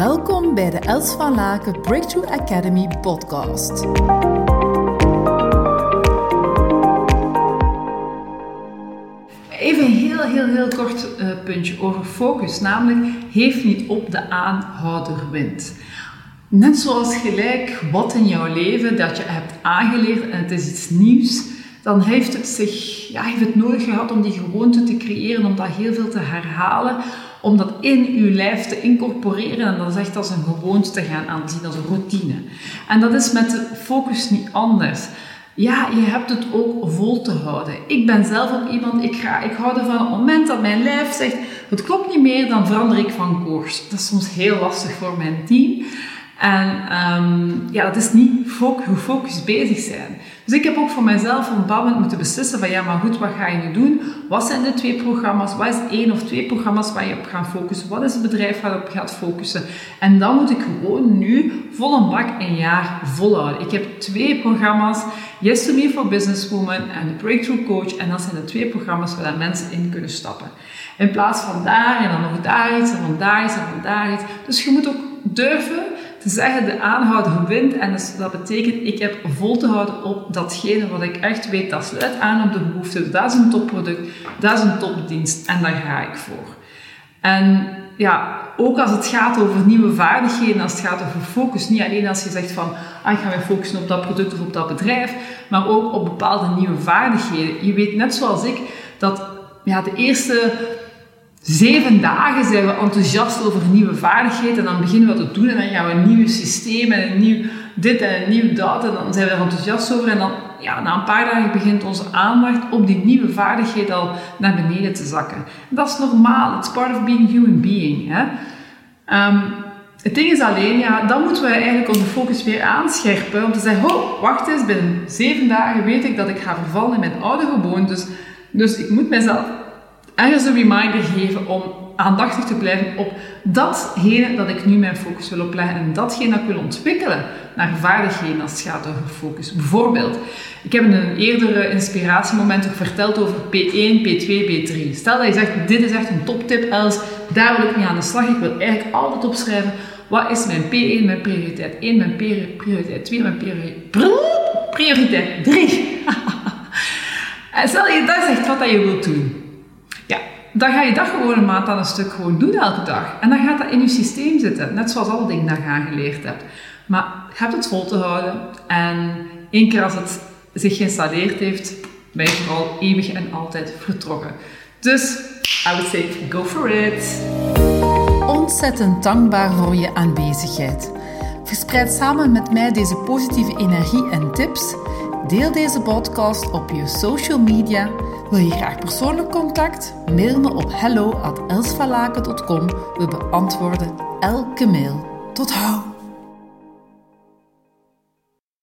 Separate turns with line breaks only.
Welkom bij de Els van Laken Breakthrough Academy podcast.
Even een heel, heel, heel kort uh, puntje over focus. Namelijk, heeft niet op de aanhouder wint. Net zoals gelijk wat in jouw leven dat je hebt aangeleerd en het is iets nieuws, dan heeft het, zich, ja, heeft het nodig gehad om die gewoonte te creëren, om dat heel veel te herhalen, om dat in uw lijf te incorporeren en dat is echt als een gewoonte te gaan aanzien, als een routine. En dat is met de focus niet anders. Ja, je hebt het ook vol te houden. Ik ben zelf ook iemand, ik, ga, ik hou ervan op het moment dat mijn lijf zegt, het klopt niet meer, dan verander ik van koers. Dat is soms heel lastig voor mijn team. En um, ja, dat is niet gefocust bezig zijn. Dus ik heb ook voor mezelf een bepaald moeten beslissen van ja, maar goed, wat ga je nu doen? Wat zijn de twee programma's? Wat is één of twee programma's waar je op gaat focussen? Wat is het bedrijf waar je gaat focussen? En dan moet ik gewoon nu vol een bak een jaar volhouden. Ik heb twee programma's, Yes to Me for Businesswoman en de Breakthrough Coach. En dat zijn de twee programma's waar mensen in kunnen stappen. In plaats van daar en dan nog daar iets en van daar iets en van daar iets. Dus je moet ook durven te zeggen, de aanhouder wint. En dus dat betekent, ik heb vol te houden op datgene wat ik echt weet, dat sluit aan op de behoefte. Dat is een topproduct, dat is een topdienst en daar ga ik voor. En ja, ook als het gaat over nieuwe vaardigheden, als het gaat over focus, niet alleen als je zegt van, ah, ik ga me focussen op dat product of op dat bedrijf, maar ook op bepaalde nieuwe vaardigheden. Je weet net zoals ik dat ja, de eerste zeven dagen zijn we enthousiast over nieuwe vaardigheden en dan beginnen we te doen en dan gaan we een nieuw systeem en een nieuw dit en een nieuw dat en dan zijn we er enthousiast over en dan ja, na een paar dagen begint onze aandacht op die nieuwe vaardigheid al naar beneden te zakken. Dat is normaal, it's part of being human being. Hè? Um, het ding is alleen, ja, dan moeten we eigenlijk onze focus weer aanscherpen om te zeggen, oh, wacht eens, binnen zeven dagen weet ik dat ik ga vervallen in mijn oude gewoontes, dus ik moet mezelf ergens een reminder geven om aandachtig te blijven op datgene dat ik nu mijn focus wil opleggen en datgene dat ik wil ontwikkelen naar vaardigheden als het gaat over focus. Bijvoorbeeld, ik heb in een eerdere inspiratiemoment ook verteld over P1, P2, B3. Stel dat je zegt, dit is echt een toptip Els, daar wil ik mee aan de slag. Ik wil eigenlijk altijd opschrijven, wat is mijn P1, mijn prioriteit 1, mijn prioriteit 2, mijn prioriteit 3. en stel dat je dat zegt wat je wilt doen dan ga je dat gewoon een maand aan een stuk gewoon doen elke dag. En dan gaat dat in je systeem zitten, net zoals alle dingen dat je aangeleerd hebt. Maar je hebt het vol te houden en één keer als het zich geïnstalleerd heeft, ben je vooral eeuwig en altijd vertrokken. Dus, I would say, go for it.
Ontzettend dankbaar voor je aanwezigheid. Verspreid samen met mij deze positieve energie en tips. Deel deze podcast op je social media wil je graag persoonlijk contact? Mail me op hello@elsvalaken.com. We beantwoorden elke mail. Tot hou!